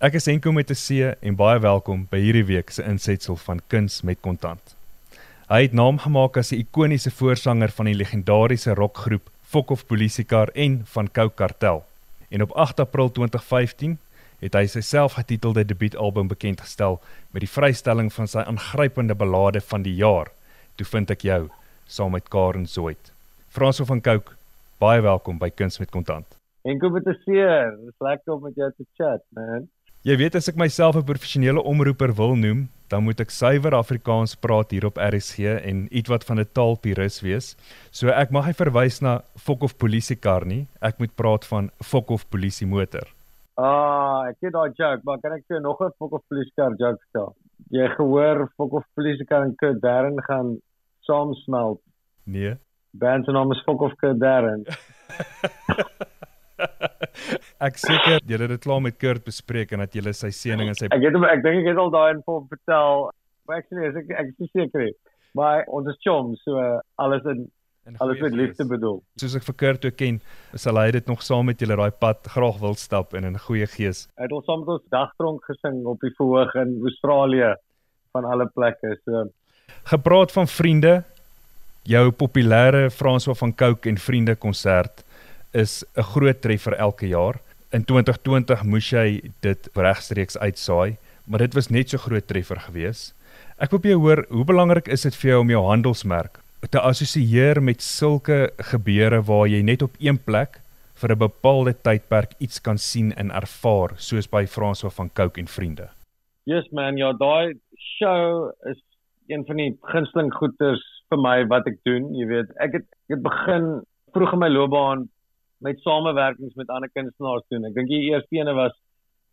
Ek is Enko met 'n C en baie welkom by hierdie week se insetsel van Kuns met Kontant. Hy het naam gemaak as 'n ikoniese voorsanger van die legendariese rockgroep Fok of Polisiekar en van Coke Kartel. En op 8 April 2015 het hy sy selfgetitelde debuutalbum bekend gestel met die vrystelling van sy aangrypende ballade van die jaar. Toe vind ek jou saam met Karen Zoid. Franso van Coke, baie welkom by Kuns met Kontant. En kom met 'n seer, dis lekker om met jou te chat, man. Jy weet as ek myself 'n professionele omroeper wil noem, dan moet ek suiwer Afrikaans praat hier op RSG en ietwat van 'n taalpurist wees. So ek mag hy verwys na Fok of Polisiekar nie, ek moet praat van Fok of Polisiemotor. Ah, ek het daai joke, maar kan ek vir nog 'n Fok of Polisiekar joke stel? Jy gehoor Fok of Polisiekar en Kurt Darren gaan saamsmelt. Nee. Band se naam is Fok of Kurt Darren. ek seker julle het dit klaar met Kurt bespreek en dat julle sy seëning en sy Ek het hom ek dink ek het al daai info vertel. Maar actually is ek ek is seker. Maar ons is chom, so uh, alles in alles met liefde bedoel. Soos ek vir Kurt ook ken, sal hy dit nog saam met julle daai pad graag wil stap en in 'n goeie gees. Hy het ons saam met ons dagtronk gesing op die verhoog in Australië van alle plekke. So gepraat van vriende, jou populêre François van Cooke en vriende konsert is 'n groot treffer elke jaar. In 2020 moes jy dit regstreeks uitsaai, maar dit was net so groot treffer gewees. Ek wil by jou hoor, hoe belangrik is dit vir jou om jou handelsmerk te assosieer met sulke gebeure waar jy net op een plek vir 'n bepaalde tydperk iets kan sien en ervaar, soos by François van Cooke en vriende? Yes man, ja, daai show is een van die gunsteling goeders vir my wat ek doen, jy weet. Ek het ek het begin vroeg in my loopbaan met samewerkings met ander kunstenaars doen. Ek dink die eerste ene was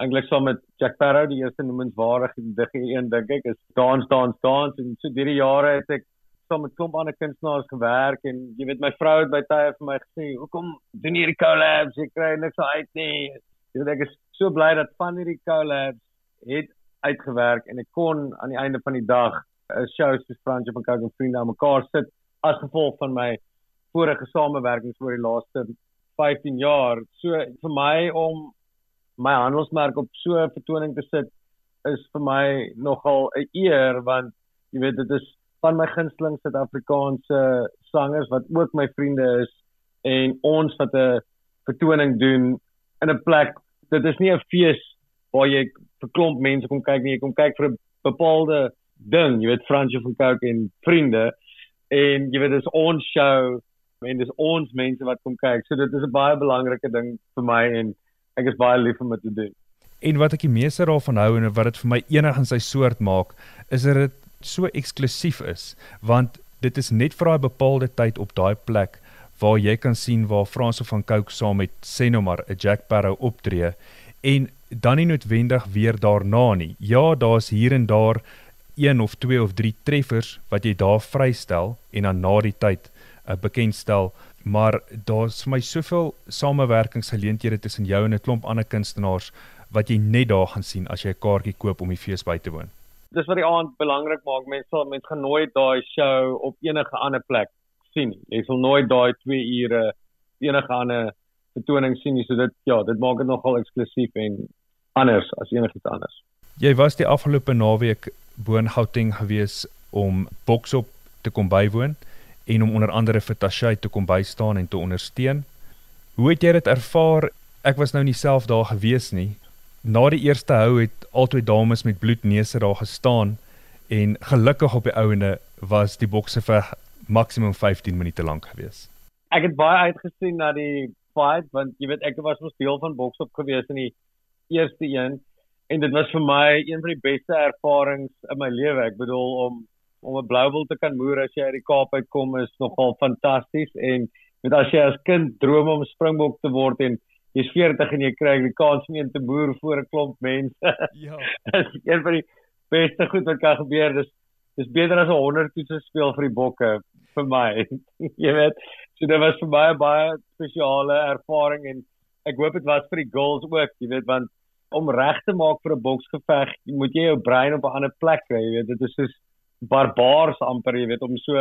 eintlik saam met Jack Barrow, die eerste noemenswaardige digge een dink ek is Dance Dance Dance en so drie jare het ek saam met klomp ander kunstenaars gewerk en jy weet my vrou het by tye vir my gesê, "Hoekom doen jy hierdie collabs? Jy kry niks uit nie." Jy weet ek is so bly dat van hierdie collabs het uitgewerk en ek kon aan die einde van die dag 'n show soos Franje van Kouke vriende aan mekaar sit as gevolg van my vorige samewerkings oor die laaste 15 jaar. So vir my om my handelsmerk op so 'n vertoning te sit is vir my nogal 'n eer want jy weet dit is van my gunsteling Suid-Afrikaanse sangers wat ook my vriende is en ons wat 'n vertoning doen in 'n plek dit is nie 'n fees waar jy vir klomp mense kom kyk nie jy kom kyk vir 'n bepaalde ding jy weet Fransjo van Cooke en vriende en jy weet dis ons show en dis ons mense wat kom kyk. So dit is 'n baie belangrike ding vir my en ek is baie lief om dit te doen. En wat ek die meeste daarvan hou en wat dit vir my enig in sy soort maak, is dat dit so eksklusief is, want dit is net vir daai bepaalde tyd op daai plek waar jy kan sien waar Franso van Cooke saam met Senomar 'n Jack Barrow optree en dan nie noodwendig weer daarna nie. Ja, daar's hier en daar een of twee of drie treffers wat jy daar vrystel en dan na die tyd uh, bekendstel, maar daar's vir my soveel samewerkingsgeleenthede tussen jou en 'n klomp ander kunstenaars wat jy net daar gaan sien as jy 'n kaartjie koop om die fees by te woon. Dis wat die aand belangrik maak. Mense sal mense gaan nooit daai show op enige ander plek sien nie. Jy sal nooit daai 2 ure enige ander vertoning sien nie. So dit ja, dit maak dit nogal eksklusief en anders as enigiets anders. Jy was die afgelope naweek bo in Gauteng gewees om Boksop te kom bywoon en om onder andere vir Tashay te kom bystaan en te ondersteun. Hoe het jy dit ervaar? Ek was nou nie self daar gewees nie. Na die eerste hou het albei dames met bloedneuse daar gestaan en gelukkig op die ouene was die bokse vir maksimum 15 minute lank gewees. Ek het baie uitgesien na die fight want jy weet ek was mos deel van boksop gewees in die eerste een en dit was vir my een van die beste ervarings in my lewe. Ek bedoel om om 'n blouwil te kan moer as jy uit die Kaap uitkom is nogal fantasties en met as jy as kind droom om springbok te word en jy's 40 en jy kry die kans om een te boer voor 'n klomp mense. Ja. Dis een van die beste goed wat kan gebeur. Dis dis beter as 'n 100 toetse speel vir die bokke vir my. jy weet, so dit was vir my 'n baie spesiale ervaring en ek hoop dit was vir die girls ook, jy weet, want om reg te maak vir 'n boksgeveg, moet jy jou brein op 'n ander plek kry, jy weet, dit is soos barbaars amper, jy weet, om so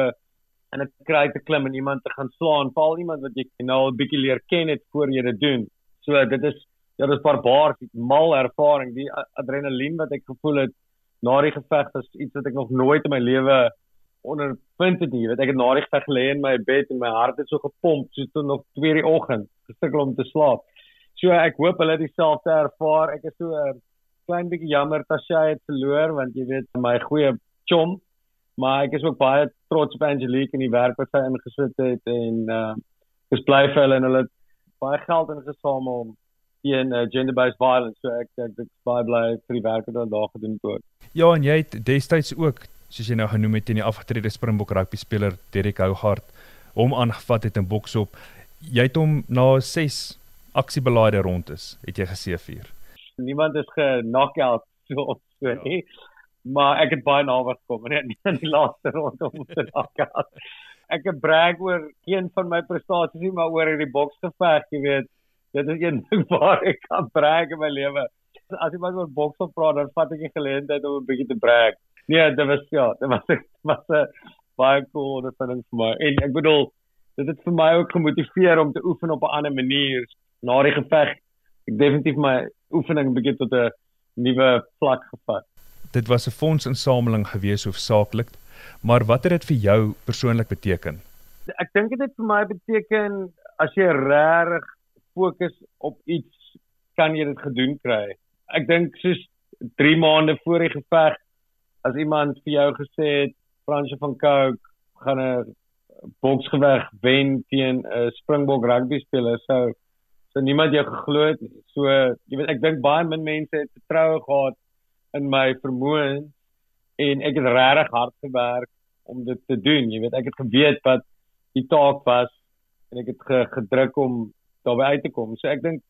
in 'n kry te klim en iemand te gaan slaan, val iemand wat jy nou al bietjie leer ken het voor jy dit doen. So dit is ja, dis barbaars, mal ervaring, die adrenalien wat ek gevoel het na die geveg was iets wat ek nog nooit in my lewe ondervind het nie. Weet ek het na die geveg gelê in my bed en my hart het so gepomp soos toe nog 2:00 die oggend, gesukkel om te slaap. So ek hoop hulle het dieselfde ervaar. Ek is so 'n klein bietjie jammer Tasha het verloor want jy weet my goeie chom, maar ek is ook baie trots op Angelique en die werk wat sy ingesit het en uh ek is bly vir hulle en hulle het baie geld ingesamel om teen uh, gender-based violence. So ek ek ek baie bly vir die werk wat hulle daar gedoen het. Ja, en jy het destyds ook, soos jy nou genoem het, teen die afgetrede Springbok rugby speler Derek Hougaard hom aangevat het in boksop. Jy het hom na 6 aksiebelaide rond is, het jy gesê vir. Niemand is ge-knockout so of so ja. Maar ek het baie naby gekom in die, in die laaste ronde om te knockout. Ek het brag oor een van my prestasies nie, maar oor hierdie boksgeveg, jy weet dit is een ding waar ek kan brag in my lewe. As jy maar oor boks praat, dan vat ek die geleentheid om 'n bietjie te brag. Nee, dit was ja, dit was dit was 'n baie cool ervaring vir my. En ek bedoel, dit het vir my ook gemotiveer om te oefen op 'n ander manier na die geveg. Ek definitief my oefening begin tot 'n nuwe vlak gevat. Dit was 'n fondsinsameling gewees hoofsaaklik, maar wat het dit vir jou persoonlik beteken? Ek dink dit het vir my beteken as jy regtig fokus op iets kan jy dit gedoen kry. Ek dink soos 3 maande voor die geveg as iemand vir jou gesê het Fransje van Cooke gaan 'n boksgeweg wen teen 'n Springbok rugby speler sou so niemand jou geglo het. So jy weet ek dink baie min mense het vertroue gehad in my vermoë en ek het regtig hard gewerk om dit te doen. Jy weet ek het geweet wat die taak was en ek het gedruk om daarby uit te kom. So ek dink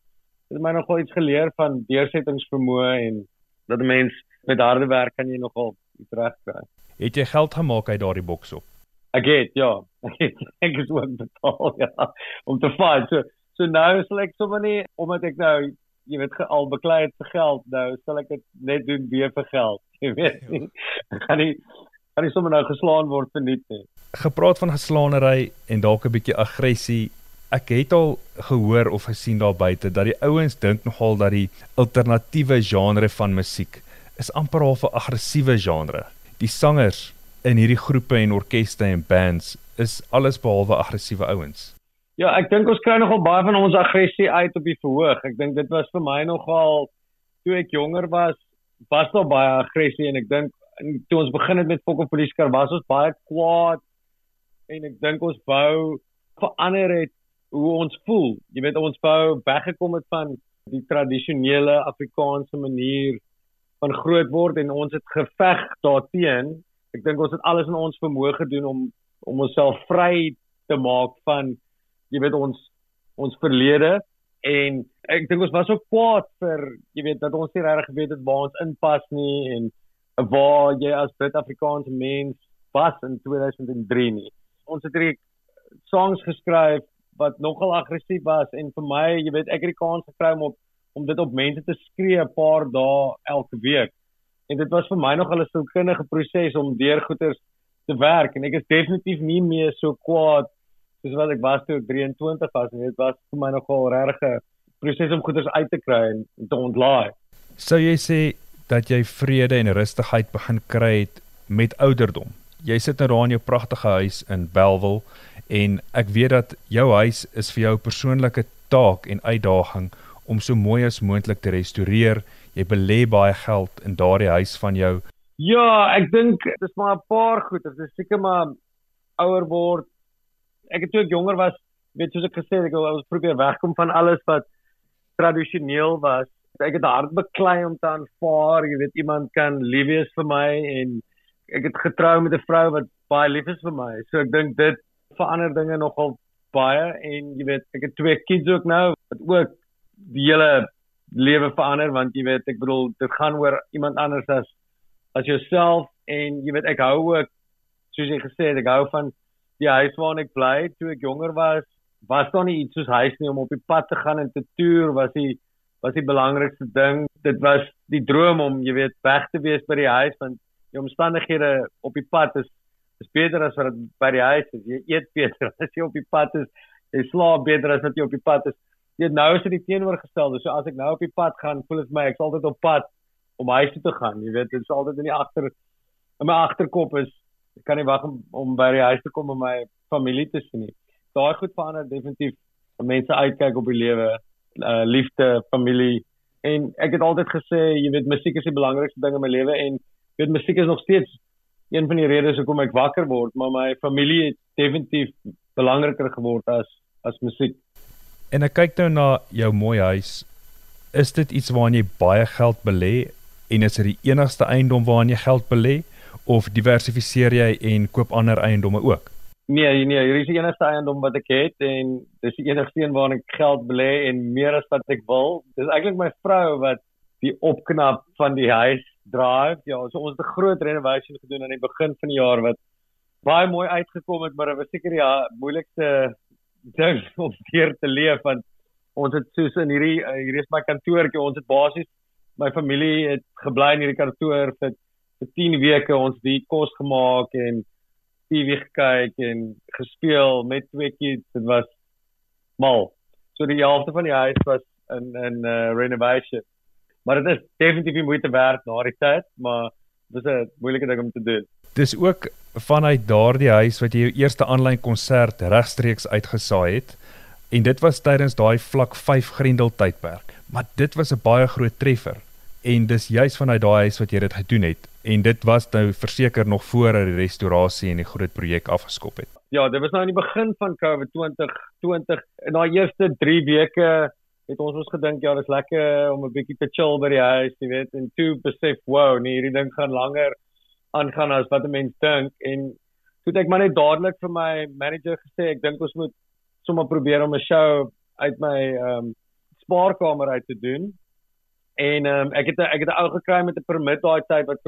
dit het my nogal iets geleer van deursettingsvermoë en dat 'n mens met harde werk kan jy nogal iets regkry. Het jy geld gemaak uit daardie boks op? Ek het ja, ek het ek het ook betaal ja om te fight. So so nou sal ek sommer nie omdat ek nou jy weet al beklei het vir geld nou sal ek dit net doen weer vir geld. Jy weet nie. Ek gaan nie kan nie sommer nou geslaan word vir niks nie. Gepraat van geslaanery en dalk 'n bietjie aggressie ek het al gehoor of gesien daar buite dat die ouens dink nogal dat die alternatiewe genre van musiek is amper half 'n aggressiewe genre. Die sangers in hierdie groepe en orkeste en bands is alles behalwe aggressiewe ouens. Ja, ek dink ons kry nogal baie van ons aggressie uit op die verhoog. Ek dink dit was vir my nogal toe ek jonger was, was daar baie aggressie en ek dink toe ons begin het met Fokker Police Car was ons baie kwaad en ek dink ons wou verander het hoe ons voel. Jy weet ons wou weggekom het van die tradisionele Afrikaanse manier van groot word en ons het geveg daarteen. Ek dink ons het alles in ons vermoë gedoen om om onsself vry te maak van jy weet ons ons verlede en ek dink ons was so kwaad vir jy weet dat ons nie regtig geweet het waar ons inpas nie en waar jy as Suid-Afrikaanse mens was in 2003 nie. Ons het hierdie songs geskryf wat nogal aggressief was en vir my, jy weet, ek het die kans gekry om op, om dit op mense te skree 'n paar dae elke week. En dit was vir my nogal 'n sielkundige proses om deur goeters te werk en ek is definitief nie meer so kwaad soos wat ek was toe ek 23 was en dit was vir my nogal regtig 'n proses om goeters uit te kry en te ontlaai. Sou jy sê dat jy vrede en rustigheid begin kry het met ouderdom? Jy sit nou daar in jou pragtige huis in Bellville en ek weet dat jou huis is vir jou persoonlike taak en uitdaging om so mooi as moontlik te restoreer. Jy belê baie geld in daardie huis van jou. Ja, ek dink dis maar 'n paar goed. Dit is seker maar ouer word. Ek het toe ek jonger was, weet soos ek gesê het, ek wou probeer wegkom van alles wat tradisioneel was. Ek het hard beklei om te aanvaar, jy weet iemand kan lief wees vir my en ek het getrou met 'n vrou wat baie lief is vir my. So ek dink dit verander dinge nogal baie en jy weet ek het twee kids ook nou wat ook die hele lewe verander want jy weet ek bedoel dit gaan oor iemand anders as as jouself en jy weet ek hou ook soos jy gesê het ek hou van die huis waarin ek bly toe ek jonger was was daar nie iets soos huis nie om op die pad te gaan en te toer was die was die belangrikste ding dit was die droom om jy weet weg te wees by die huis want die omstandighede op die pad is is beter as wat by die huis is. Jy eet beter as jy op die pad is. Jy slaap beter as wat jy op die pad is. Dit nou is dit die teenoorgestelde. So as ek nou op die pad gaan, voel dit my ek's altyd op pad om huis toe te gaan. Jy weet, dit is altyd in die agter in my agterkop is ek kan nie wag om, om by die huis te kom om my familie te sien nie. Daai goed verander definitief. Mense uitkyk op die lewe, uh, liefde, familie en ek het altyd gesê, jy weet, musiek is die belangrikste ding in my lewe en jy weet musiek is nog steeds een van die redes hoekom ek wakker word, maar my familie het definitief belangriker geword as as musiek. En ek kyk nou na jou mooi huis. Is dit iets waarin jy baie geld belê en is dit die enigste eiendom waarin jy geld belê of diversifiseer jy en koop ander eiendomme ook? Nee, nee, hier is die enigste eiendom wat ek het en dis die enigste een waarin ek geld belê en meer as wat ek wil. Dis eintlik my vrou wat die opknap van die huis drive. Ja, so ons het 'n groot renovation gedoen aan die begin van die jaar wat baie mooi uitgekom het, maar dit was seker ja, moeilikste ding om hier te leef want ons het soos in hierdie uh, hier is my kantoortjie, ons het basies my familie het gebly in hierdie kantoor vir vir 10 weke. Ons hier kos gemaak en TV gekyk en gespeel met twee kids. Dit was mal. So die helfte van die huis was in in uh, renovation maar dit is definitief nie moeite werd na die tyd, maar dis 'n moeilike ding om te doen. Dis ook vanuit daardie huis wat jy jou eerste aanlyn konsert regstreeks uitgesaai het en dit was tydens daai vlak 5 Grendel tydperk. Maar dit was 'n baie groot treffer en dis juis vanuit daai huis wat jy dit gedoen het en dit was nou verseker nog voor dat die restaurasie en die groot projek afgeskop het. Ja, dit was nou aan die begin van COVID 2020 en daai eerste 3 weke het ons ons gedink ja, dis lekker om 'n bietjie te chill by die huis, jy weet, en toe besef, wow, nee, hierdie ding gaan langer aangaan as wat 'n mens dink en toe het ek maar net dadelik vir my manager gesê, ek dink ons moet sommer probeer om 'n show uit my ehm um, spaarkamer uit te doen. En ehm um, ek het ek het 'n ou gekry met 'n permit daai tyd wat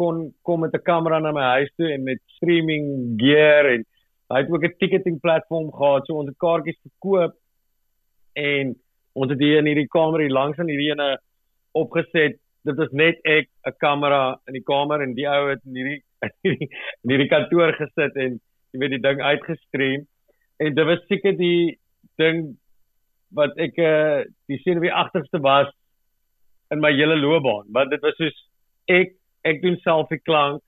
kon kom met 'n kamera na my huis toe en met streaming gear en hy het ook 'n ticketing platform gehad, so ons het kaartjies verkoop en ons het hier in hierdie kamer hier langs aan hierdie ene opgeset. Dit is net ek, 'n kamera in die kamer en die ou het in hierdie in hierdie kantoor gesit en jy weet die ding uitgestream en dit was seker die ding wat ek uh, die senuweeagtigste was in my hele loopbaan want dit was soos ek ek doen self die klank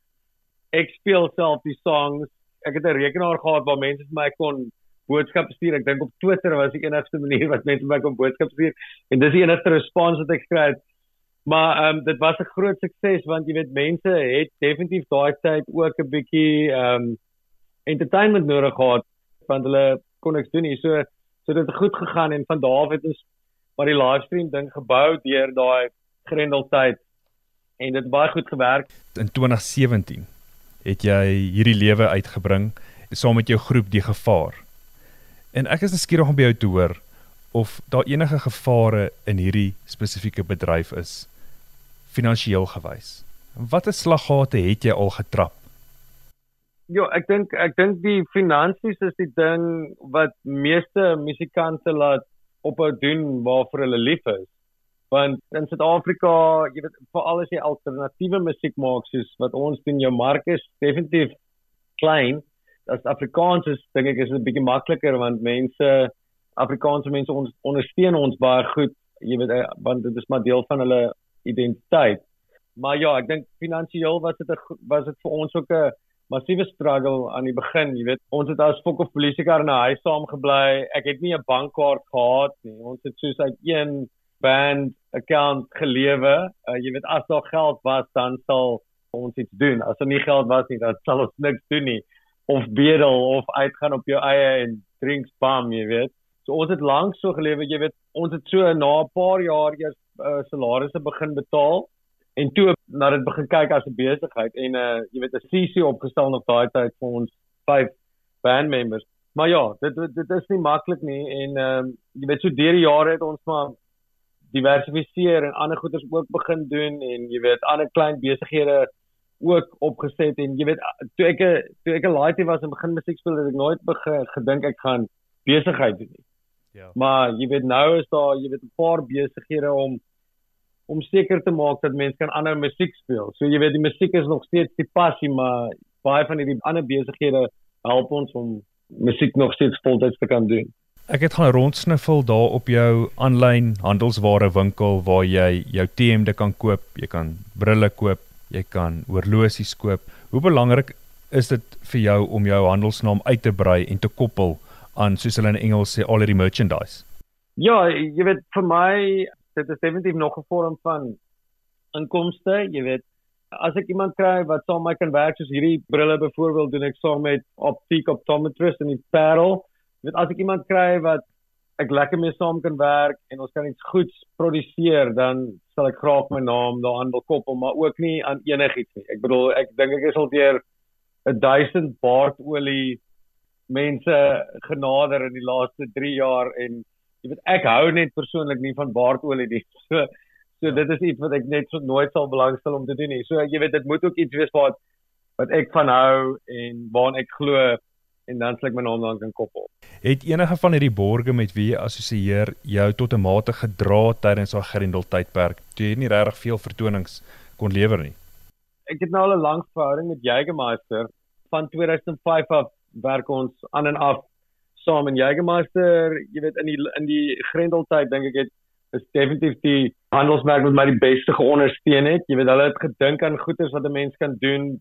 ek speel self die songs ek het 'n rekenaar gehad waar mense vir my kon boodskap stuur. Ek dink op Twitter was die enigste manier wat mense my kon boodskap stuur en dis die enigste respons wat ek het. Maar ehm um, dit was 'n groot sukses want jy weet mense het definitief daai tyd ook 'n bietjie ehm um, entertainment nodig gehad want hulle kon niks doen nie. So so dit het goed gegaan en van daar af het ons maar die livestream ding gebou deur daai Grendeltyd en dit het baie goed gewerk. In 2017 het jy hierdie lewe uitgebring saam met jou groep Die Gevaar. En ek is nuuskierig om by jou te hoor of daar enige gevare in hierdie spesifieke bedryf is finansiëel gewys. Watter slaggate het jy al getrap? Ja, ek dink ek dink die finansies is die ding wat meeste musikante laat ophou doen waarvoor hulle lief is. Want in Suid-Afrika, jy weet, veral as jy alternatiewe musiek maak soos wat ons doen, jou mark is definitief klein as Afrikaans is dink ek is dit 'n bietjie makliker want mense Afrikaanse mense ons ondersteun ons baie goed, jy weet eh, want dit is maar deel van hulle identiteit. Maar ja, ek dink finansiëel was dit 'n was dit vir ons ook 'n massiewe struggle aan die begin, jy weet. Ons het as fok of polisiekar in 'n huis saam gebly. Ek het nie 'n bankkaart gehad nie. Ons het soos uit een band account gelewe. Uh, jy weet as daar geld was, dan sal ons iets doen. As daar nie geld was nie, dan sal ons niks doen nie of bedel of uitgaan op jou eie en drinks bam, jy weet. So ons het lank so gelewe, jy weet, ons het so na 'n paar jaar eers uh, salarisse begin betaal en toe na dit begin kyk as 'n besigheid en uh jy weet 'n CC opgestel op daai tyd vir ons vyf band members. Maar ja, dit dit is nie maklik nie en ehm um, jy weet so deur die jare het ons maar diversifiseer en ander goeders ook begin doen en jy weet ander klein besighede ook opgeset en jy weet toe ek toe ek 'n laaitie was en begin musiek speel het ek nooit begin gedink ek gaan besigheid doen nie. Ja. Maar jy weet nou is daar jy weet 'n paar besighede om om seker te maak dat mense kan ander musiek speel. So jy weet die musiek is nog steeds die passie maar baie van hierdie ander besighede help ons om musiek nog steeds voltyds te kan doen. Ek het gaan rondsniffel daar op jou aanlyn handelsware winkel waar jy jou T-hemde kan koop, jy kan brille koop, jy kan horlosies koop. Hoe belangrik is dit vir jou om jou handelsnaam uit te brei en te koppel aan soos hulle in Engels sê all the merchandise? Ja, jy weet vir my dit is definitief nog 'n vorm van inkomste, jy weet as ek iemand kry wat saam my kan werk soos hierdie brille byvoorbeeld doen ek saam met optiek optometrist in die Parel. Jy weet as ek iemand kry wat ek lekker mee saam kan werk en ons kan iets goeds produseer dan sal ek graag my naam daaraan wil koppel maar ook nie aan enigiets nie. Ek bedoel ek dink ek is al deur 1000 baardolie mense genader in die laaste 3 jaar en jy weet ek hou net persoonlik nie van baardolie nie. So so dit is iets wat ek net so nooit sal belangstel om te doen nie. So jy weet dit moet ook iets wees wat wat ek van hou en waaraan ek glo en dan sal ek my naam dan kan koppel. Het enige van hierdie borge met wie jy assosieer jou tot 'n mate gedra tydens daai Grendel tydperk toe jy nie regtig veel vertonings kon lewer nie? Ek het nou al 'n lang verhouding met Jägermeister van 2005 af werk ons aan en af saam in Jägermeister, jy weet in die in die Grendeltyd dink ek het is definitief die handelsmerk wat my die beste geondersteun het. Jy weet hulle het gedink aan goeders wat 'n mens kan doen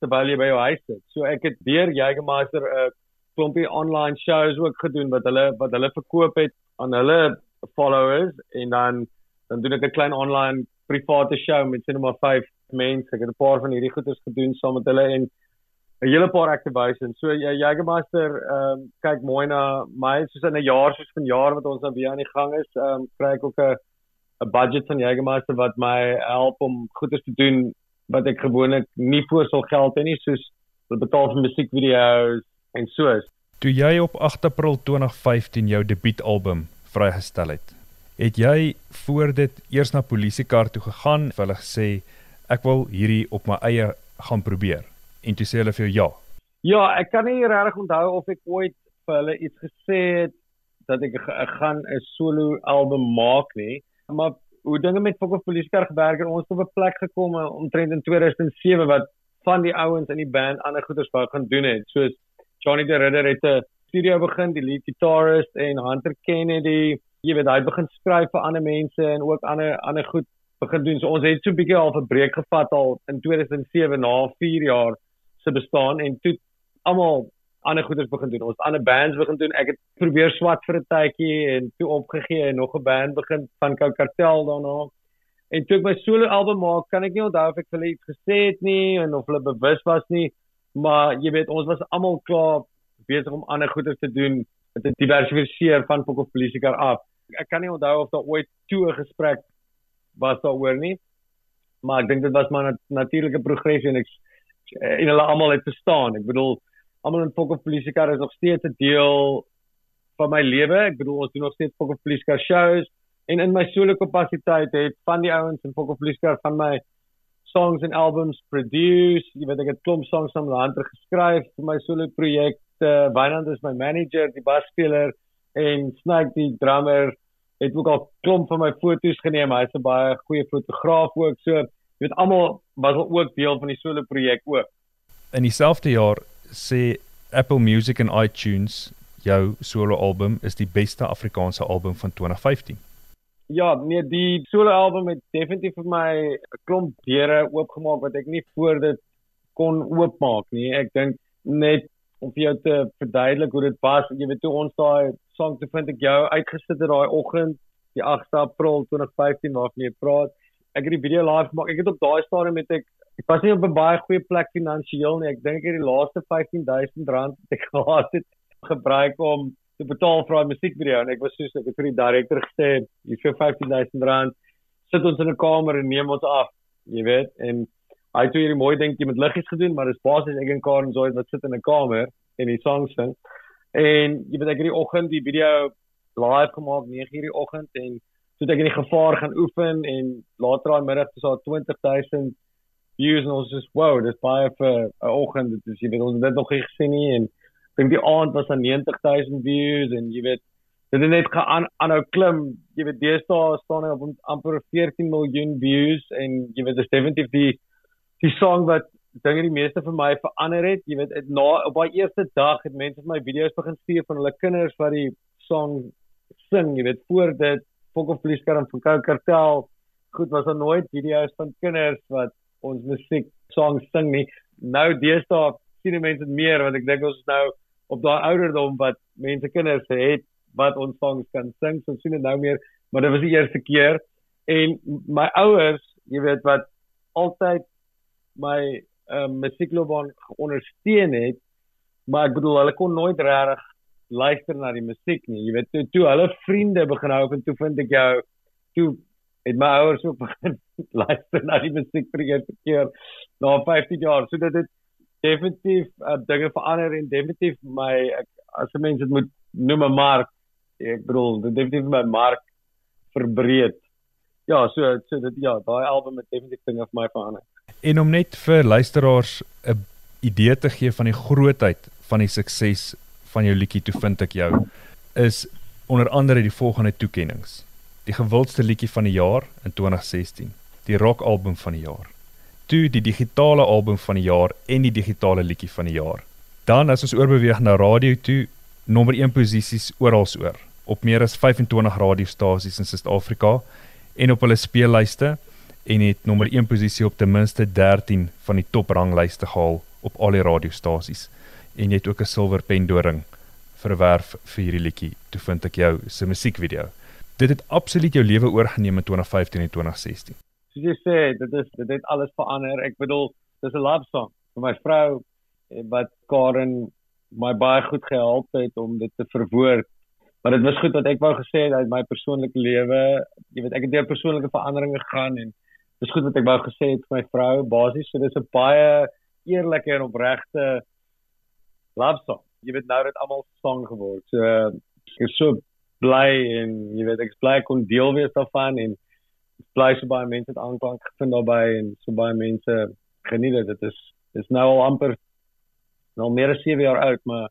terwyl jy by jou huis sit. So ek het deur Jägermeister 'n uh, klompie online shows ook gedoen wat hulle wat hulle verkoop het aan hulle followers en dan dan doen ek 'n klein online private show met sien maar 5 mense. Ek het 'n paar van hierdie goeders gedoen saam met hulle en 'n hele paar activations. So ja, Jägermeister ehm um, kyk mooi na my soos in 'n jaar soos vanjaar wat ons nou weer aan die gang is, ehm um, kry ek ook 'n 'n budget van Jägermeister wat my help om goeders te doen wat ek gewoonlik nie voor sal geld hê nie, soos wil betaal vir musiekvideo's en so. Toe jy op 8 April 2015 jou debuutalbum vrygestel het, het jy voor dit eers na polisiekar toe gegaan, vir hulle gesê ek wil hierdie op my eie gaan probeer en toe sê hulle vir jou ja. Ja, ek kan nie regtig onthou of ek ooit vir hulle iets gesê het dat ek, ek gaan 'n solo album maak nie, maar hoe dinge met Fokker Police Car gewerk het, ons het op 'n plek gekom eh, omtrent in 2007 wat van die ouens in die band ander goeders wou gaan doen het, soos Johnny the Ridder het 'n studio begin, die lead guitarist en Hunter Kennedy, jy weet, hy begin skryf vir ander mense en ook ander ander goed begin doen. So ons het so 'n bietjie al 'n breek gevat al in 2007 na 4 jaar se bestaan en toe almal ander goeders begin doen. Ons ander bands begin doen. Ek het probeer swat vir 'n tydjie en toe opgegee en nog 'n band begin van Kou Kartel daarna. En toe ek my solo album maak, kan ek nie onthou of ek hulle iets gesê het nie en of hulle bewus was nie, maar jy weet ons was almal klaar besig om ander goeders te doen met 'n diversifiseer van Fok of Polisie af. Ek kan nie onthou of daar ooit toe 'n gesprek was daaroor nie. Maar ek dink dit was maar 'n natuurlike progressie en ek en hulle almal het verstaan. Ek bedoel almal in Fokker Polisiekar is nog steeds 'n deel van my lewe. Ek bedoel ons doen nog steeds Fokker Polisiekar shows en in my solo kapasiteit het van die ouens in Fokker Polisiekar van my songs en albums produce. Jy weet ek het klomp songs saam met Hunter geskryf vir my solo projek. Uh, Wynand is my manager, die basspeler en Snake die drummer het ook al klomp van my foto's geneem. Hy's 'n baie goeie fotograaf ook. So jy weet almal was ook deel van die solo projek ook. In dieselfde jaar sê Apple Music en iTunes jou solo album is die beste Afrikaanse album van 2015. Ja, nee, die solo album het definitief vir my 'n klomp deure oopgemaak wat ek nie voor dit kon oopmaak nie. Ek dink net om vir jou te verduidelik hoe dit was, jy weet toe ons daai song te vind ek jou uitgesit het daai oggend, die 8 April 2015 waarvan jy praat ek het die video live gemaak. Ek het op daai stadium met ek ek was nie op 'n baie goeie plek finansiëel nie. Ek dink ek het die laaste 15000 rand wat ek gehad het gebruik om te betaal vir 'n musiekvideo en ek was soos ek het vir die direkteur gesê, "Hier vir 15000 rand sit ons in 'n kamer en neem ons af." Jy weet, en hy het hierdie mooi dingetjie met liggies gedoen, maar dis basies ek en Karen Zoid wat sit in 'n kamer en die songs sing. En jy weet ek het die oggend die video live gemaak 9:00 die oggend en toe ek in die gevaar gaan oefen en later daai middag was daar 20000 views en ons is wow dis baie vir 'n oggend. Dit is jy weet ons het dit nog nie gesien nie. En dink die aand was daar 90000 views en jy weet dit het net gaan aanhou klim. Jy weet deesdae staan hy op amper 14 miljoen views en jy weet dis definitief die die song wat dinge die meeste vir my verander het. Jy weet na op daai eerste dag het mense my video's begin stuur van hulle kinders wat die song sing, jy weet, voor dit. Fok of Police en van Kou Kartel, goed was daar nooit video's van kinders wat ons musiek songs sing nie. Nou deesdae sien die mense meer want ek dink ons is nou op daai ouderdom wat mense kinders het wat ons songs kan sing. So sien dit nou meer, maar dit was die eerste keer en my ouers, jy weet wat altyd my uh, musiekloopbaan ondersteun het, maar ek bedoel hulle kon nooit regtig luister na die musiek nie. Jy weet toe, toe hulle vriende begin hou en toe vind ek jou toe het my ouers ook begin luister na die musiek vir die eerste keer na 15 jaar. So dit het definitief uh, dinge verander en definitief my ek, as 'n mens dit moet noem 'n mark, ek bedoel, dit definitief my mark verbreed. Ja, so so dit ja, daai album het definitief dinge vir my verander. En om net vir luisteraars 'n idee te gee van die grootheid van die sukses van jou liedjie toe vind ek jou is onder andere die volgende toekenninge. Die gewildste liedjie van die jaar in 2016, die rock album van die jaar. Toe die digitale album van die jaar en die digitale liedjie van die jaar. Dan as ons oorbeweeg na radio toe, nommer 1 posisies oral oor op meer as 25 radiostasies in Suid-Afrika en op hulle speellyste en het nommer 1 posisie op ten minste 13 van die topranglyste gehaal op al die radiostasies en het ook 'n silwer pendoring verwerf vir hierdie liedjie. Toe vind ek jou se musiekvideo. Dit het absoluut jou lewe oorgeneem in 2015 en 2016. Soos jy sê, dit is dit het alles verander. Ek bedoel, dis 'n love song vir my vrou eh, wat Karen my baie goed gehelp het om dit te verwoord maar dit was goed wat ek wou gesê het uit my persoonlike lewe. Jy weet, ek het deur persoonlike veranderinge gegaan en dis goed wat ek wou gesê het vir my vrou basies. So dis 'n baie eerlike en opregte love song. Jy weet nou dit almal song geword. So ek is so bly en jy weet ek is bly kon deel wees daarvan en bly so baie mense het aanklank gevind daarbey en so baie mense geniet dit. Dit is dis nou al amper nou meer as 7 jaar oud, maar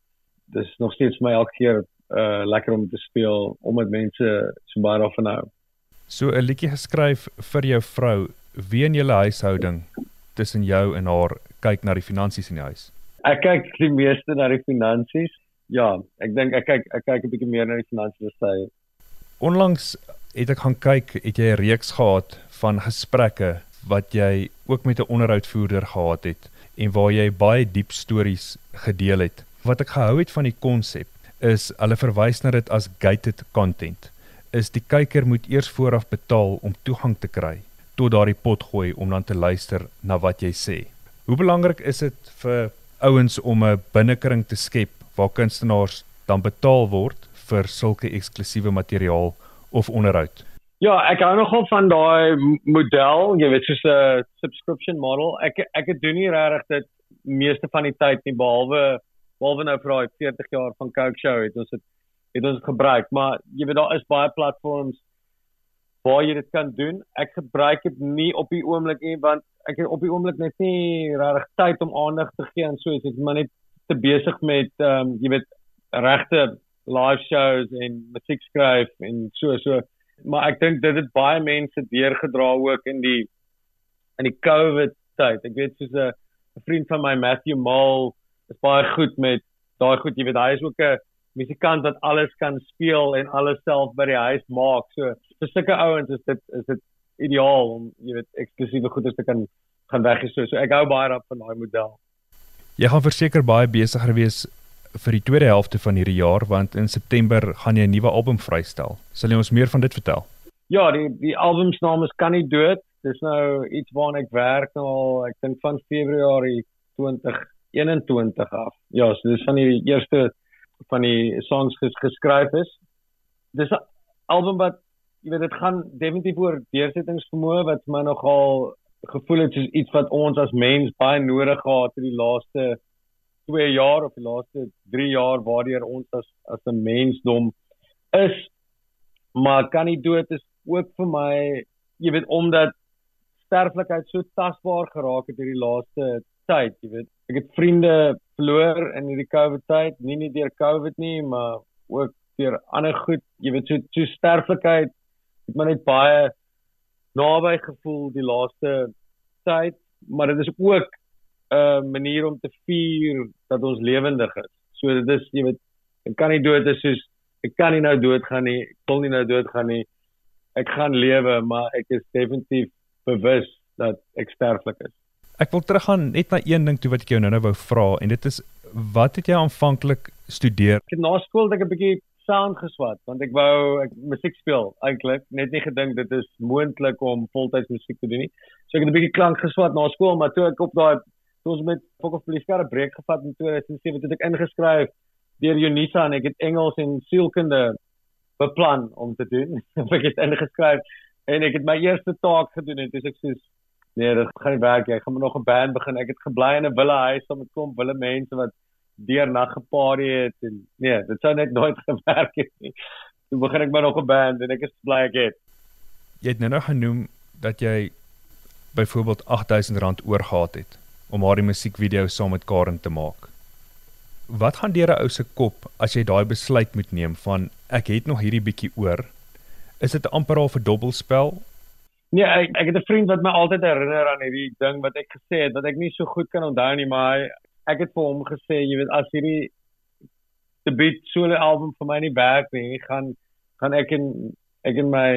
dis nog steeds my elke keer uh lekker om te speel omdat mense so baie daarvan hou. So 'n liedjie geskryf vir jou vrou, wie in julle huishouding tussen jou en haar kyk na die finansies in die huis? Ek kyk die meeste na die finansies. Ja, ek dink ek kyk ek kyk 'n bietjie meer na die finansies as sy. Onlangs het ek gaan kyk, het jy 'n reeks gehad van gesprekke wat jy ook met 'n onderhoudvoerder gehad het en waar jy baie diep stories gedeel het. Wat ek gehou het van die konsep is hulle verwys na dit as gated content. Is die kyker moet eers vooraf betaal om toegang te kry tot daardie pot gooi om dan te luister na wat jy sê. Hoe belangrik is dit vir ouens om 'n binnekring te skep waar kunstenaars dan betaal word vir sulke eksklusiewe materiaal of onderhoud? Ja, ek hou nogal van daai model, jy weet soos 'n subscription model. Ek ek doen nie regtig dit meeste van die tyd nie behalwe behalwe nou vir daai 40 jaar van Coke show het ons dit het ons gebruik maar jy weet daar is baie platforms waar jy dit kan doen ek gebruik dit nie op die oomblik nie want ek het op die oomblik net nie regtig tyd om aandag te gee aan so iets ek is maar net te besig met ehm um, jy weet regte live shows en musiek skryf en so so maar ek dink dit het baie mense deurgedra ook in die in die COVID tyd ek weet soos 'n vriend van my Matthew Mall is baie goed met daai goed, jy weet hy is ook 'n musikant wat alles kan speel en alles self by die huis maak. So vir sulke ouens is dit is dit ideaal om jy weet eksklusiewe goederes te kan gaan weggee so. So ek hou baie daarvan daai model. Jy gaan verseker baie besiger wees vir die tweede helfte van hierdie jaar want in September gaan jy 'n nuwe album vrystel. Sal jy ons meer van dit vertel? Ja, die die album se naam is Kan nie dood. Dis nou iets waarna ek werk nou al, ek dink van Februarie 20 21 af. Ja, so dis van die eerste van die songs ges geskryf is. Dis 'n album wat jy weet dit gaan definitief oor deursettingsvermoë wat my nogal gevoel het soos iets wat ons as mens baie nodig gehad het die laaste 2 jaar of die laaste 3 jaar waardeur ons as as 'n mensdom is. Maar kan nie dood is ook vir my, jy weet omdat sterflikheid so tasbaar geraak het hierdie laaste tyd, jy weet. Ek het vriende verloor in hierdie COVID tyd, nie net deur COVID nie, maar ook deur ander goed, jy weet, so so sterflikheid het my net baie naby gevoel die laaste tyd, maar dit is ook 'n uh, manier om te vier dat ons lewendig is. So dit is jy weet, ek kan nie dood is soos ek kan nie nou doodgaan nie. Ek wil nie nou doodgaan nie. Ek gaan lewe, maar ek is definitief bewus dat ek sterflik is. Ek wil teruggaan net na een ding toe wat ek jou nou-nou wou vra en dit is wat het jy aanvanklik studeer? Ek het na skool ek 'n bietjie sound geswat want ek wou ek musiek speel eintlik net nie gedink dit is moontlik om voltyds musiek te doen nie. So ek het 'n bietjie klank geswat na skool, maar toe ek op daai toe ons met Fok of Police Car 'n breek gevat in 2007 het ek ingeskryf deur Unisa en ek het Engels en sielkunde beplan om te doen. ek het ingeskryf en ek het my eerste taak gedoen en dis ek sê nee, dit gaan nie werk. Ek gaan nog 'n band begin. Ek het gebly in 'n wille huis saam met klomp wille mense wat deur nag geparty het en nee, dit sou net nooit gewerk het nie. Toe begin ek maar nog 'n band en ek is bly ek het. Jy het nou nog genoem dat jy byvoorbeeld R8000 oorgehad het om haar musiekvideo saam met Karen te maak. Wat gaan deur 'n ou se kop as jy daai besluit moet neem van ek het nog hierdie bietjie oor? Is dit amper al 'n dobbelspel? Nee, ek ek het 'n vriend wat my altyd herinner aan hierdie ding wat ek gesê het wat ek nie so goed kan onthou nie, maar hy, ek het vir hom gesê, jy weet as hierdie debuut solo album vir my nie werk nie, gaan gaan ek en ek en my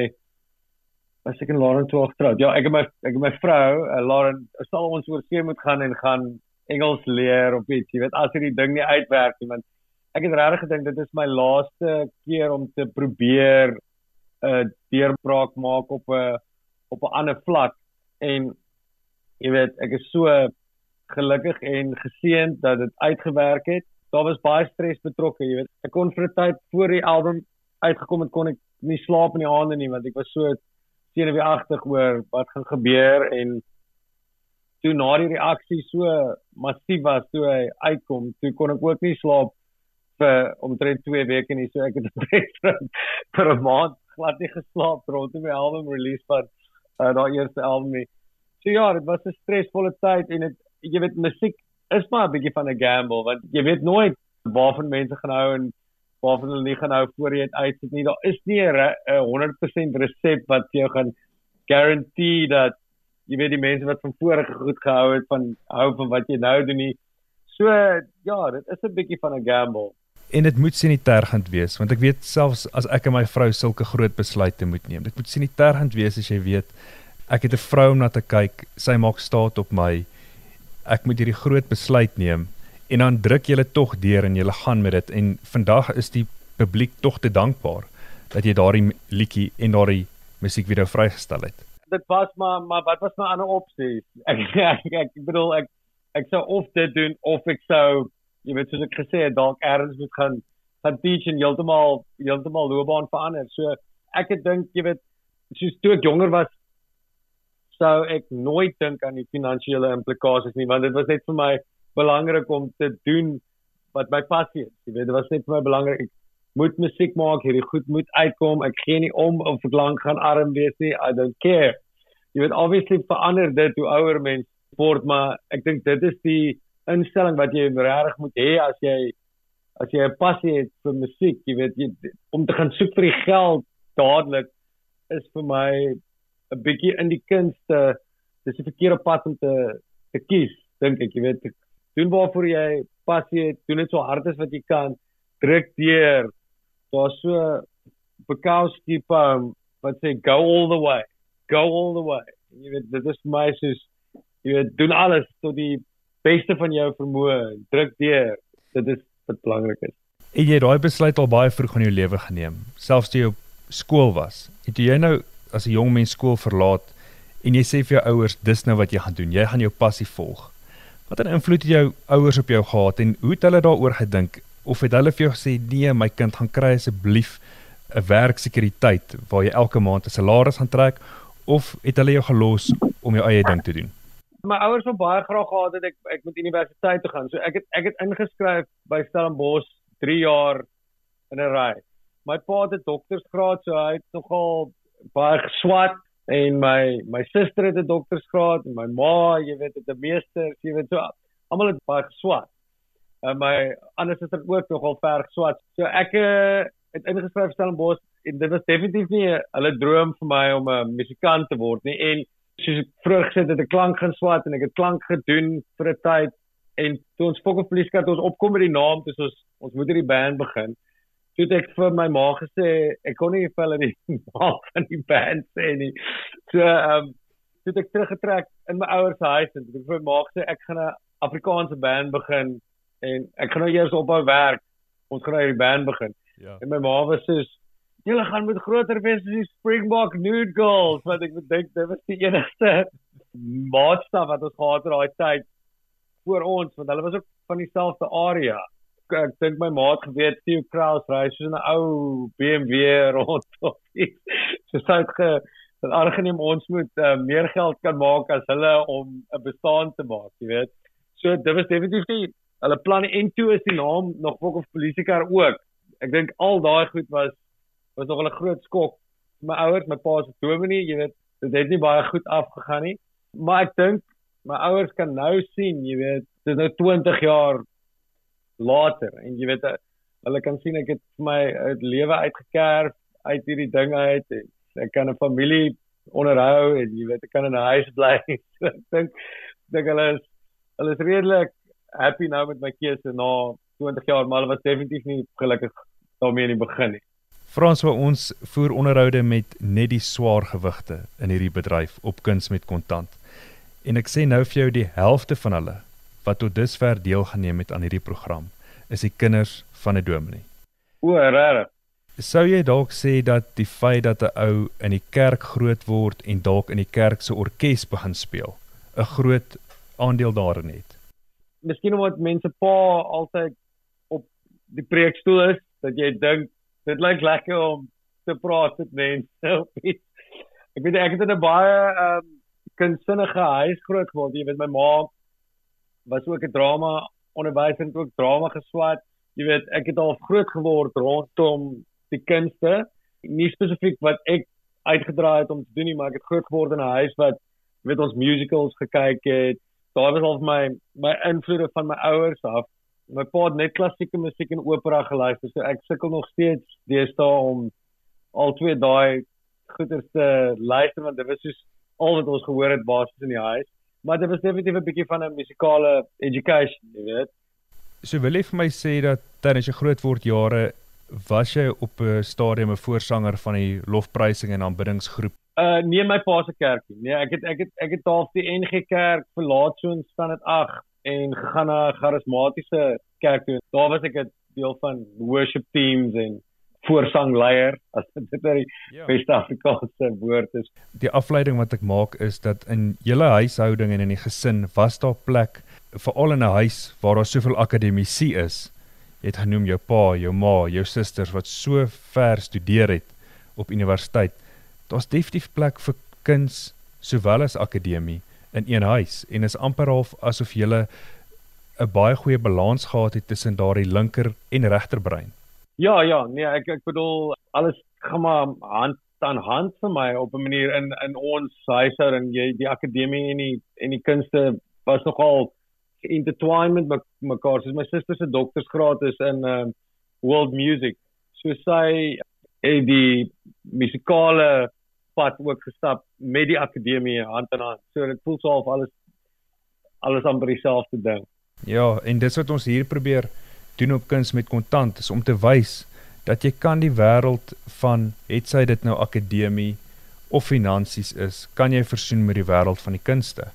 as ek en Lauren toe getroud. Ja, ek en my ek en my vrou, uh, Lauren, sal ons oor see moet gaan en gaan Engels leer of iets, jy weet as hierdie ding nie uitwerk nie, want ek het regtig gedink dit is my laaste keer om te probeer 'n uh, deurbraak maak op 'n op 'n ander vlak en jy weet, ek is so gelukkig en geseënd dat dit uitgewerk het. Daar was baie stres betrokke, jy weet. Ek kon vir 'n tyd voor die album uitgekom het kon ek nie slaap in die aande nie want ek was so senuweeagtig oor wat gaan gebeur en toe na die reaksie so massief was toe hy uitkom, toe kon ek ook nie slaap vir omtrent 2 weke nie. So ek het vir vir 'n maand glad nie geslaap rondom die album release van uh, daai eerste album nie. So ja, dit was 'n stresvolle tyd en dit jy weet musiek is maar 'n bietjie van 'n gamble want jy weet nooit waarvan mense gaan hou en waarvan hulle nie gaan hou voor jy dit uitsit nie. Daar is nie 'n 100% resep wat jou gaan guarantee dat jy weet die mense wat van voor goed gehou het van hou van wat jy nou doen nie. So ja, dit is 'n bietjie van 'n gamble. En dit moet sinitergend wees want ek weet selfs as ek en my vrou sulke groot besluite moet neem. Dit moet sinitergend wees as jy weet ek het 'n vrou om na te kyk. Sy maak staat op my. Ek moet hierdie groot besluit neem en dan druk jy tog deur en jy gaan met dit en vandag is die publiek tog te dankbaar dat jy daardie liedjie en daardie musiekvideo vrygestel het. Dit was maar maar wat was my ander opsie? Ek ek, ek bedoel ek ek sou of dit doen of ek sou jy weet soos ek gesê het dalk eers moet gaan gaan teach en heeltemal heeltemal loopbaan verander. So ek het dink jy weet soos toe ek jonger was sou ek nooit dink aan die finansiële implikasies nie want dit was net vir my belangrik om te doen wat my passie is. Jy weet, dit was net vir my belangrik. Ek moet musiek maak, hierdie goed moet uitkom. Ek gee nie om of ek lank gaan arm wees nie. I don't care. Jy weet, obviously verander dit hoe ouer mens word, maar ek dink dit is die instelling wat jy regtig moet hê as jy as jy 'n passie het vir musiek, jy weet, jy, om te gaan soek vir die geld dadelik is vir my 'n bietjie in die kunste dis die verkeerde pad om te te kies dink ek jy weet. Doen waarvoor jy passie het doen dit so hard as wat jy kan. Druk deur. Daar's so Bukowski poem wat sê go all the way go all the way. Jy weet dit is my soos jy weet doen alles tot die beste van jou vermoë. Druk deur. Dit is wat belangrik is. En jy het daai besluit al baie vroeg in jou lewe geneem selfs toe jy op skool was? Het jy nou as 'n jong mens skool verlaat en jy sê vir jou ouers dis nou wat jy gaan doen, jy gaan jou passie volg. Watter invloed het jou ouers op jou gehad en hoe het hulle daaroor gedink of het hulle vir jou gesê nee, my kind gaan kry asseblief 'n werksekuriteit waar jy elke maand 'n salaris gaan trek of het hulle jou gelos om jou eie ding te doen? My ouers wou baie graag gehad het ek ek moet universiteit toe gaan. So ek het ek het ingeskryf by Stellenbosch 3 jaar in 'n ry. My pa het 'n doktorsgraad, so hy het nogal baie geswat en my my suster het 'n doktorsgraad en my ma, jy weet, het 'n meester, jy weet so almal het baie geswat. En my ander suster ook nogal ver geswat. So ek uh, het ingeskryf Stellenbosch en dit was definitief nie hulle droom vir my om 'n musikant te word nie en soos ek vroeër gesê het, het ek klank gaan swat en ek het klank gedoen vir 'n tyd en toe ons Fok of Police kat ons opkom met die naam, dis ons ons moet hierdie band begin toe het ek vir my ma gesê ek kon nie vir hulle die naam van die band sê nie. So ehm um, toe het ek teruggetrek in my ouers se huis en ek vir my ma gesê ek gaan 'n Afrikaanse band begin en ek gaan nou eers ophou werk. Ons gaan nou hierdie band begin. Ja. En my ma was so Julle gaan met groter wees as die Springbok Nude Girls wat ek dink dit was die enigste maatstaf wat ons gehad het daai tyd voor ons want hulle was ook van dieselfde area. Ek, dink my maat geweet Theo Kraus ry so 'n ou BMW rond iets. So sou dit ge dat aangeneem ons moet uh, meer geld kan maak as hulle om 'n bestaan te maak, jy weet. So dit was definitief nie hulle plan en toe is die naam nog ook of polisiekar ook. Ek dink al daai goed was was nog 'n groot skok. My ouers, my pa se dominee, jy weet, dit het nie baie goed afgegaan nie. Maar ek dink my ouers kan nou sien, jy weet, dit is nou 20 jaar later en jy weet hulle kan sien ek het my uit lewe uitgekerf uit hierdie ding uit en ek kan 'n familie onderhou en jy weet ek kan in 'n huis bly. so, ek dink dink hulle is hulle is redelik happy nou met my keuse na 20 jaar, maar hulle was definitief nie gelukkig daarmee in die begin nie. Frans, waar ons voer onderhoude met net die swaar gewigte in hierdie bedryf op kuns met kontant. En ek sê nou vir jou die helfte van hulle wat tot dusver deelgeneem het aan hierdie program is die kinders van 'n dominee. O, regtig? Sou jy dalk sê dat die feit dat 'n ou in die kerk groot word en dalk in die kerk se orkes begin speel, 'n groot aandeel daarin het? Miskien omdat mense pa altyd op die preekstoel is, dat jy dink dit lyk lekker om te praat met mense. ek weet ek het in 'n baie ehm um, kunsinnige huis groot geword. Jy weet my ma was ook 'n drama onderwyser en ook drama geswat. Jy weet ek het al groot geword rondom die kunste. Nie spesifiek wat ek uitgedraai het om te doen nie maar ek het groot geword in 'n huis wat weet ons musicals gekyk het. Daar was al my my invloede van my ouers af. My pa het net klassieke musiek en opera geluister so ek sukkel nog steeds deesdae om al twee daai goeders te luister want dit was soos al wat ons gehoor het basies in die huis maar dit was definitief 'n bietjie van 'n musikale education jy weet so wil jy vir my sê dat tydens jou grootword jare was jy op 'n stadium 'n voorsanger van die lofprysing en aanbiddingsgroep? Uh nee, my pa se kerkie. Nee, ek het ek het ek het daar die NG Kerk verlaat so in staan dit 8 en gegaan na 'n charismatiese kerk toe. Daar was ek 'n deel van worship teams en voorsangleier as dit nou die ja. beste Afrikaanse woord is. Die afleiding wat ek maak is dat in julle huishouding en in die gesin was daar plek veral in 'n huis waar daar soveel akademici is Jy het genoem jou pa, jou ma, jou susters wat so ver studeer het op universiteit. Daar's definitief plek vir kuns sowel as akademie in een huis en is amper half asof jy 'n baie goeie balans gehad het tussen daardie linker en regterbrein. Ja, ja, nee, ek ek bedoel alles gaan maar hand aan hand vir my op 'n manier in in ons huishouding. Jy die akademie en die en die kunste was nogal intertwined met mekaar. Soos my suster se doktorsgraad is in uh world music. So sy het die musikale pad ook gestap met die akademie hand aan hand. So dit voel so of alles alles amper dieselfde ding. Ja, en dis wat ons hier probeer doen op kuns met kontant is om te wys dat jy kan die wêreld van het sy dit nou akademie of finansies is, kan jy versoen met die wêreld van die kunste.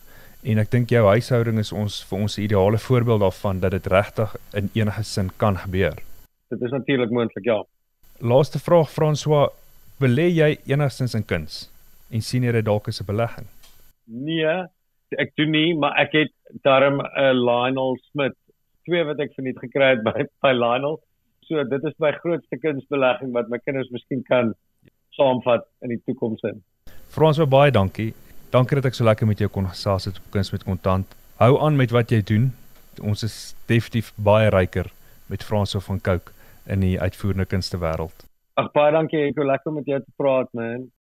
En ek dink jou huishouding is ons vir ons ideale voorbeeld daarvan dat dit regtig in enige sin kan gebeur. Dit is natuurlik moontlik, ja. Laaste vraag François, belê jy enigstens in kuns en sien jy dit dalk as 'n belegging? Nee, ek doen nie, maar ek het darm 'n Lionel Smith, twee wat ek verniet gekry het by by Lionel. So dit is my grootste kunsbelegging wat my kinders miskien kan saamvat in die toekoms in. François, baie dankie. Dankie dat ek so lekker met jou kon gesels het op kuns met kontant. Hou aan met wat jy doen. Ons is definitief baie ryker met Franso van Cooke in die uitvoerende kunste wêreld. Ag baie dankie, ek wil lekker met jou te praat man.